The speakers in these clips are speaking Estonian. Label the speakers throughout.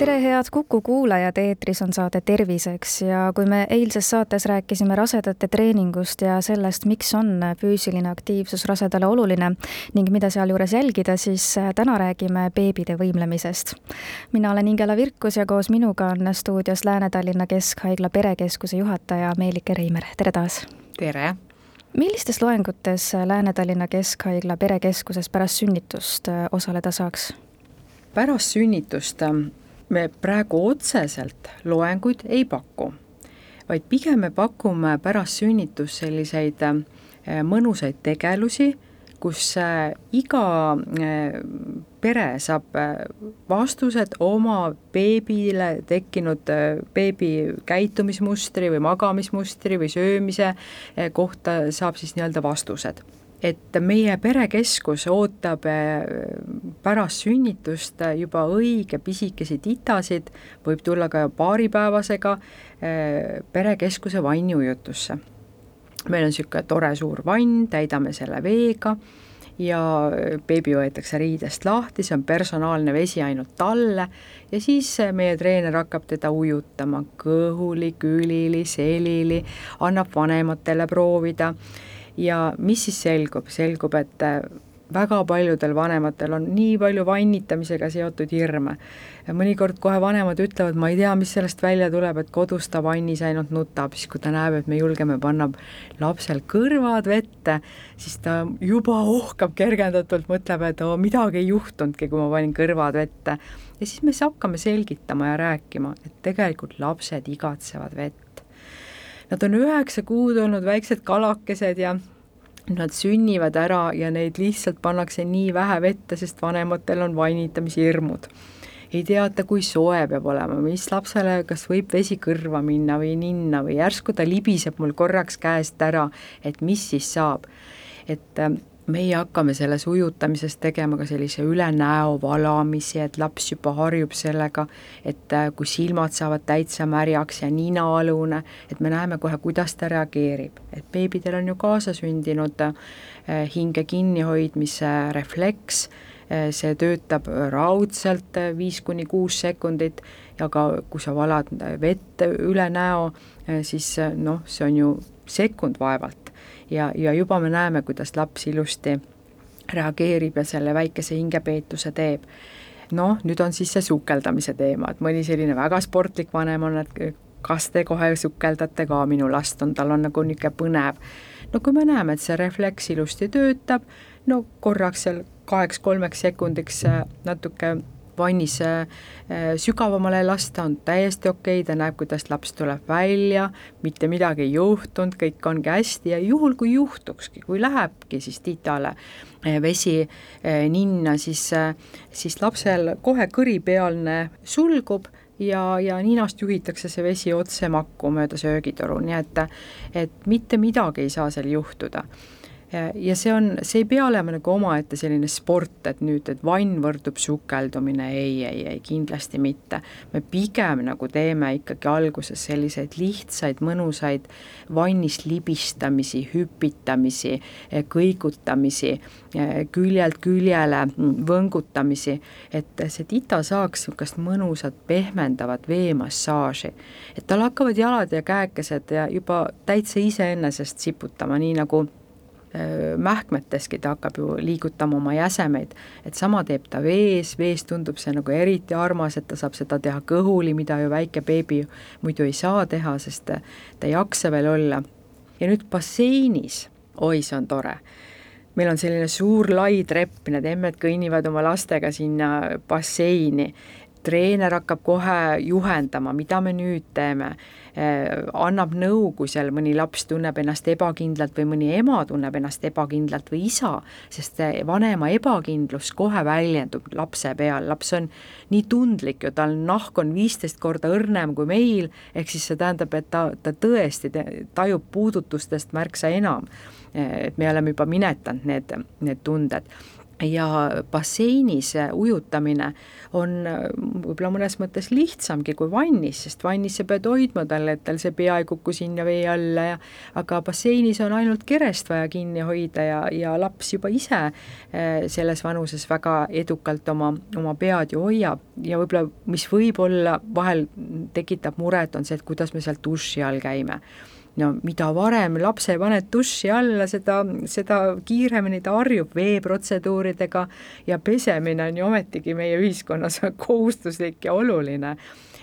Speaker 1: tere, head Kuku kuulajad, eetris on saade Terviseks ja kui me eilses saates rääkisime rasedate treeningust ja sellest, miks on füüsiline aktiivsus rasedale oluline ning mida sealjuures jälgida, siis täna räägime beebide võimlemisest. mina olen Ingela Virkus ja koos minuga on stuudios Lääne-Tallinna Keskhaigla perekeskuse juhataja Meelike Reimer, tere taas!
Speaker 2: tere!
Speaker 1: millistes loengutes Lääne-Tallinna Keskhaigla perekeskuses pärast sünnitust osaleda saaks?
Speaker 2: pärast sünnitust me praegu otseselt loenguid ei paku, vaid pigem me pakume pärast sünnitust selliseid äh, mõnusaid tegelusi, kus äh, iga äh, pere saab vastused oma beebile tekkinud beebi käitumismustri või magamismustri või söömise kohta saab siis nii-öelda vastused. Et meie perekeskus ootab pärast sünnitust juba õige pisikesi titasid, võib tulla ka paaripäevasega äh, perekeskuse vanniujutusse. meil on niisugune tore suur vann, täidame selle veega ja beebi võetakse riidest lahti, see on personaalne vesi ainult talle ja siis meie treener hakkab teda ujutama kõhuli, külili, selili, annab vanematele proovida ja mis siis selgub, selgub, et äh, väga paljudel vanematel on nii palju vannitamisega seotud hirme. mõnikord kohe vanemad ütlevad, ma ei tea, mis sellest välja tuleb, et kodus ta vannis ainult nutab, siis kui ta näeb, et me julgeme panna lapsel kõrvad vette, siis ta juba ohkab kergendatult, mõtleb, et oo, midagi ei juhtunudki, kui ma panin kõrvad vette. ja siis me siis hakkame selgitama ja rääkima, et tegelikult lapsed igatsevad vett Nad on üheksa kuud olnud väiksed kalakesed ja nad sünnivad ära ja neid lihtsalt pannakse nii vähe vette, sest vanematel on vannitamisihirmud. ei teata, kui soe peab olema, mis lapsele, kas võib vesi kõrva minna või ninna või järsku ta libiseb mul korraks käest ära, et mis siis saab. et meie hakkame selles ujutamises tegema ka sellise üle näo valamisi, et laps juba harjub sellega, et äh, kui silmad saavad täitsa märjaks ja ninaalune, et me näeme kohe, kuidas ta reageerib. et beebidel on ju kaasasündinud äh, hinge kinnihoidmise refleks, äh, see töötab raudselt viis kuni kuus sekundit ja ka kui sa valad vett üle näo, siis noh, see on ju sekund vaevalt ja, ja juba me näeme, kuidas laps ilusti reageerib ja selle väikese hingepeetuse teeb. noh, nüüd on siis see sukeldamise teema, et mõni selline väga sportlik vanem on, et kas te kohe sukeldate ka minu last, on, tal on nagu niisugune põnev. no kui me näeme, et see refleks ilusti töötab, no korraks seal kaheks-kolmeks sekundiks natuke vannis äh, sügavamale lasta, on täiesti okei okay,, ta näeb, kuidas laps tuleb välja, mitte midagi ei juhtunud, kõik ongi hästi ja juhul, kui juhtukski, kui lähebki siis titale äh, vesi äh, ninna, siis, siis lapsel kohe kõripealne sulgub ja, ja ninast juhitakse see vesi otse makku mööda söögitoru, nii et, et mitte midagi ei saa seal juhtuda ja see on, see ei pea olema nagu omaette selline sport, et nüüd, et vann võrdub sukeldumine, ei, ei, ei kindlasti mitte. me pigem nagu teeme ikkagi alguses selliseid lihtsaid, mõnusaid vannis libistamisi, hüpitamisi, kõigutamisi, küljelt küljele võngutamisi, et see tita saaks niisugust mõnusat pehmendavat veemassaaži. et tal hakkavad jalad ja käekesed ja juba täitsa iseenesest siputama, nii nagu mähkmeteski ta hakkab ju liigutama oma jäsemeid, et sama teeb ta vees, vees tundub see nagu eriti armas, et ta saab seda teha kõhuli, mida ju väike beebi muidu ei saa teha, sest ta ei jaksa veel olla. ja nüüd basseinis, oi, see on tore. Meil on selline suur lai trepp, need emmed kõnnivad oma lastega sinna basseini. Treener hakkab kohe juhendama, mida me nüüd teeme, annab nõu, kui seal mõni laps tunneb ennast ebakindlalt või mõni ema tunneb ennast ebakindlalt või isa, sest see vanema ebakindlus kohe väljendub lapse peal, laps on nii tundlik ju, tal nahk on viisteist korda õrnem kui meil, ehk siis see tähendab, et ta, ta tõesti tajub puudutustest märksa enam. Eh, et me oleme juba minetanud need, need tunded ja basseinis ujutamine on võib-olla mõnes mõttes lihtsamgi kui vannis, sest vannis sa pead hoidma tal, et tal see pea ei kuku sinna vee alla ja aga basseinis on ainult kerest vaja kinni hoida ja, ja laps juba ise eh, selles vanuses väga edukalt oma, oma pead ju hoiab. Ja võib-olla, mis võib-olla vahel tekitab muret, on see, et kuidas me seal duši all käime no mida varem lapse paned duši alla, seda, seda kiiremini ta harjub veeprotseduuridega ja pesemine on ju ometigi meie ühiskonnas kohustuslik ja oluline.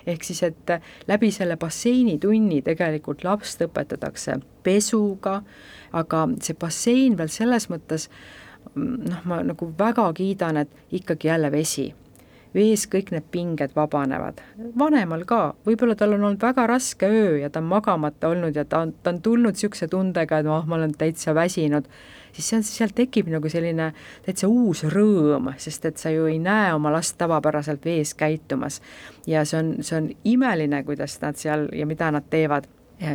Speaker 2: ehk siis, et läbi selle basseinitunni tegelikult last õpetatakse pesuga, aga see bassein veel selles mõttes noh, ma nagu väga kiidan, et ikkagi jälle vesi vees kõik need pinged vabanevad. vanemal ka, võib-olla tal on olnud väga raske öö ja ta on magamata olnud ja ta on, ta on tulnud niisuguse tundega, et oh, ma olen täitsa väsinud, siis see on, sealt tekib nagu selline täitsa uus rõõm, sest et sa ju ei näe oma last tavapäraselt vees käitumas. ja see on, see on imeline, kuidas nad seal ja mida nad teevad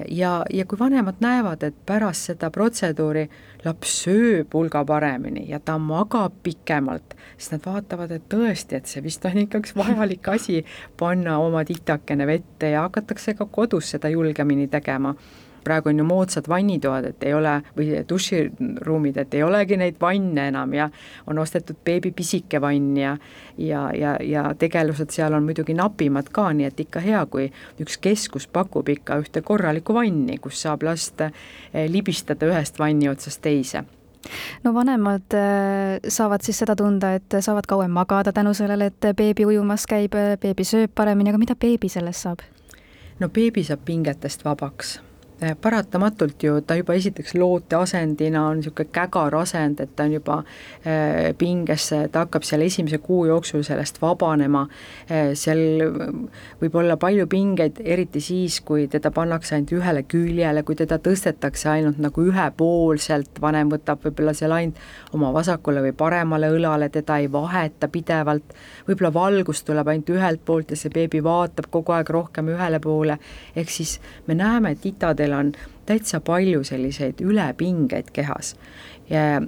Speaker 2: ja, ja kui vanemad näevad, et pärast seda protseduuri laps sööb hulga paremini ja ta magab pikemalt, siis nad vaatavad, et tõesti, et see vist on ikka üks vajalik asi, panna oma titakene vette ja hakatakse ka kodus seda julgemini tegema praegu on ju moodsad vannitoad, et ei ole, või duširuumid, et ei olegi neid vanne enam ja on ostetud beebi pisike vann ja ja, ja, ja tegelused seal on muidugi napimad ka, nii et ikka hea, kui üks keskus pakub ikka ühte korralikku vanni, kus saab last eh, libistada ühest vanni otsast teise
Speaker 1: no vanemad eh, saavad siis seda tunda, et saavad kauem magada tänu sellele, et beebi ujumas käib, beebi sööb paremini, aga mida beebi sellest saab?
Speaker 2: no beebi saab pingetest vabaks paratamatult ju ta juba esiteks looteasendina on niisugune kägar asend, et ta on juba äh, pinges, ta hakkab seal esimese kuu jooksul sellest vabanema. Äh,, seal võib olla palju pingeid, eriti siis, kui teda pannakse ainult ühele küljele, kui teda tõstetakse ainult nagu ühepoolselt, vanem võtab võib-olla seal ainult oma vasakule või paremale õlale, teda ei vaheta pidevalt, võib-olla valgus tuleb ainult ühelt poolt ja see beebi vaatab kogu aeg rohkem ühele poole, ehk siis me näeme, et itadel meil on täitsa palju selliseid ülepingeid kehas. Ja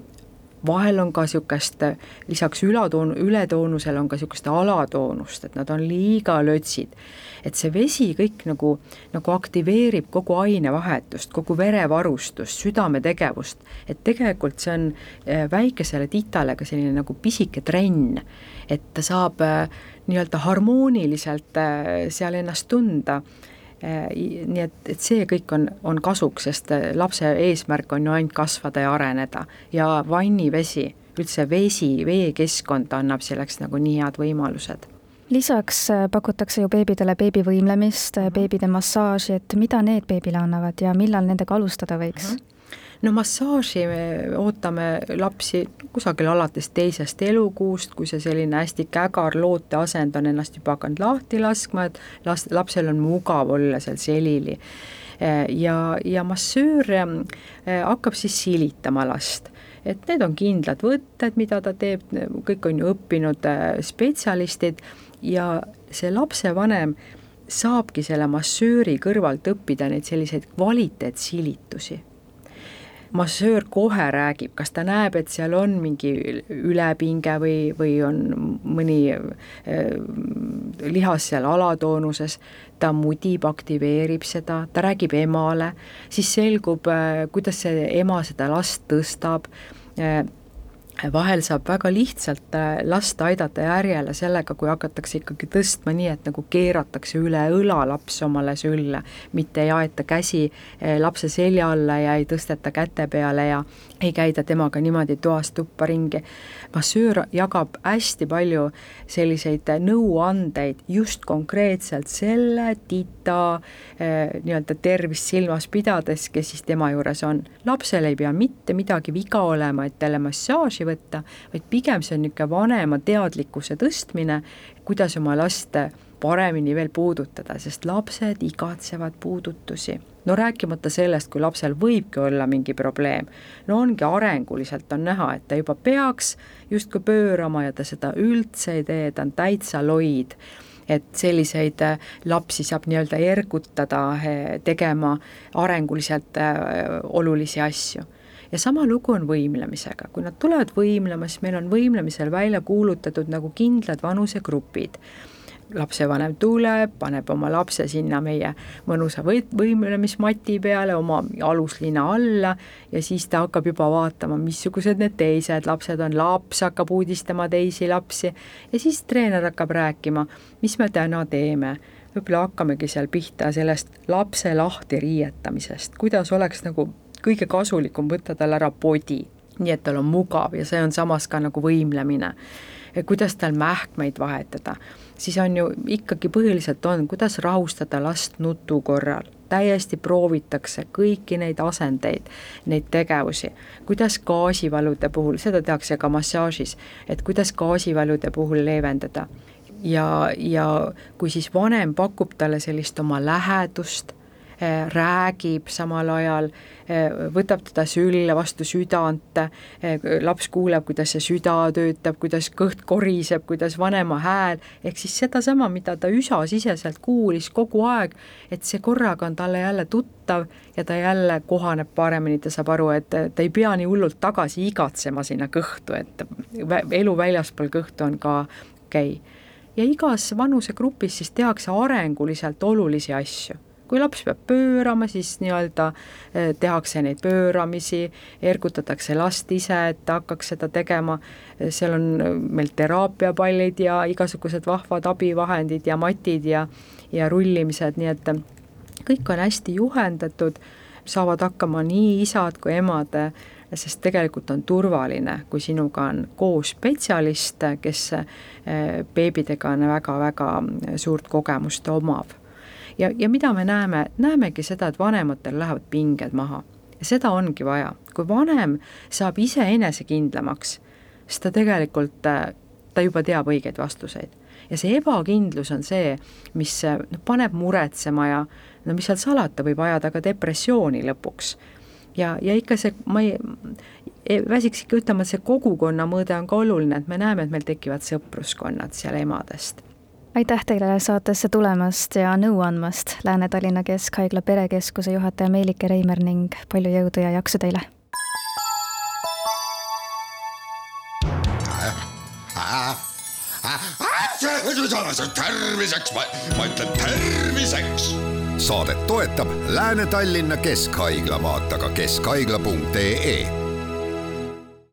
Speaker 2: vahel on ka niisugust, lisaks ülatoon-, ületoonusele on ka niisugust alatoonust, et nad on liiga lötsid. et see vesi kõik nagu, nagu aktiveerib kogu ainevahetust, kogu verevarustust, südametegevust, et tegelikult see on eh, väikesele titale ka selline nagu pisike trenn, et ta saab eh, nii-öelda harmooniliselt eh, seal ennast tunda nii et, et see kõik on, on kasuks, sest äh, lapse eesmärk on ju ainult kasvada ja areneda. Ja vannivesi, üldse vesi, veekeskkond annab selleks nagu nii head võimalused.
Speaker 1: Lisaks äh, pakutakse ju beebidele beebivõimlemist, beebide massaaži, et mida need beebile annavad ja millal nendega alustada võiks. Mm? -hmm
Speaker 2: no massaaži me ootame lapsi kusagil alates teisest elukuust, kui see selline hästi kägar looteasend on ennast juba hakanud lahti laskma, et last, lapsel on mugav olla seal selili. ja, ja massöör eh, hakkab siis silitama last et need on kindlad võtted, mida ta teeb, kõik on ju õppinud eh, spetsialistid ja see lapsevanem saabki selle massööri kõrvalt õppida neid selliseid kvaliteetsilitusi massöör kohe räägib, kas ta näeb, et seal on mingi ülepinge või, või on mõni äh, lihas seal alatoonuses, ta mudib, aktiveerib seda, ta räägib emale, siis selgub äh,, kuidas see ema seda last tõstab äh,, vahel saab väga lihtsalt äh, last aidata järjele sellega, kui hakatakse ikkagi tõstma nii, et nagu keeratakse üle õla laps omale sülle, mitte ei aeta käsi äh, lapse selja alla ja ei tõsteta käte peale ja ei käida temaga niimoodi toast tuppa ringi. massöör jagab hästi palju selliseid nõuandeid just konkreetselt selle tita eh, nii-öelda tervist silmas pidades, kes siis tema juures on. lapsel ei pea mitte midagi viga olema, et talle massaaži võtta, vaid pigem see on niisugune vanema teadlikkuse tõstmine, kuidas oma last paremini veel puudutada, sest lapsed igatsevad puudutusi. No rääkimata sellest, kui lapsel võibki olla mingi probleem, no ongi arenguliselt on näha, et ta juba peaks justkui pöörama ja ta seda üldse ei tee, ta on täitsa loid. Et selliseid äh, lapsi saab nii-öelda ergutada äh, tegema arenguliselt äh, olulisi asju ja sama lugu on võimlemisega, kui nad tulevad võimlema, siis meil on võimlemisel välja kuulutatud nagu kindlad vanusegrupid. Lapsevanem tuleb, paneb oma lapse sinna meie mõnusa või-, võimlemismati peale, oma aluslina alla ja siis ta hakkab juba vaatama, missugused need teised lapsed on, laps hakkab uudistama teisi lapsi ja siis treener hakkab rääkima, mis me täna teeme. Võib-olla hakkamegi seal pihta sellest lapse lahti riietamisest, kuidas oleks nagu kõige kasulikum võtta tal ära podi, nii et tal on mugav ja see on samas ka nagu võimlemine. kuidas tal mähkmeid vahetada siis on ju ikkagi põhiliselt on, kuidas rahustada last nutu korral. täiesti proovitakse kõiki neid asendeid, neid tegevusi, kuidas gaasivalude puhul, seda tehakse ka massaažis, et kuidas gaasivalude puhul leevendada. ja, ja kui siis vanem pakub talle sellist oma lähedust räägib samal ajal, eh, võtab teda sülle vastu südant, eh, laps kuuleb, kuidas see süda töötab, kuidas kõht koriseb, kuidas vanema hääl, ehk siis sedasama, mida ta üsasiseselt kuulis kogu aeg, et see korraga on talle jälle tuttav ja ta jälle kohaneb paremini, ta saab aru, et ta ei pea nii hullult tagasi igatsema sinna kõhtu, et elu väljaspool kõhtu on ka okei okay. ja igas vanusegrupis siis tehakse arenguliselt olulisi asju kui laps peab pöörama, siis nii-öelda eh, tehakse neid pööramisi, ergutatakse last ise, et ta hakkaks seda tegema, seal on eh, meil teraapiapallid ja igasugused vahvad abivahendid ja matid ja, ja rullimised, nii et kõik on hästi juhendatud, saavad hakkama nii isad kui emad, sest tegelikult on turvaline, kui sinuga on koos spetsialist, kes eh, beebidega on väga-väga suurt kogemust omav ja, ja mida me näeme, näemegi seda, et vanematel lähevad pinged maha. seda ongi vaja, kui vanem saab ise enesekindlamaks, siis ta tegelikult, ta juba teab õigeid vastuseid. ja see ebakindlus on see, mis noh, paneb muretsema ja no mis seal salata, võib ajada ka depressiooni lõpuks. ja, ja ikka see, ma ei, väsiks ikka ütlema, et see kogukonna mõõde on ka oluline, et me näeme, et meil tekivad sõpruskonnad seal emadest
Speaker 1: aitäh teile saatesse tulemast ja nõu andmast, Lääne-Tallinna Keskhaigla perekeskuse juhataja Meelike Reimer ning palju jõudu ja jaksu teile!
Speaker 3: terviseks, ma ütlen terviseks.
Speaker 4: saadet toetab Lääne-Tallinna Keskhaigla, vaata ka keskhaigla.ee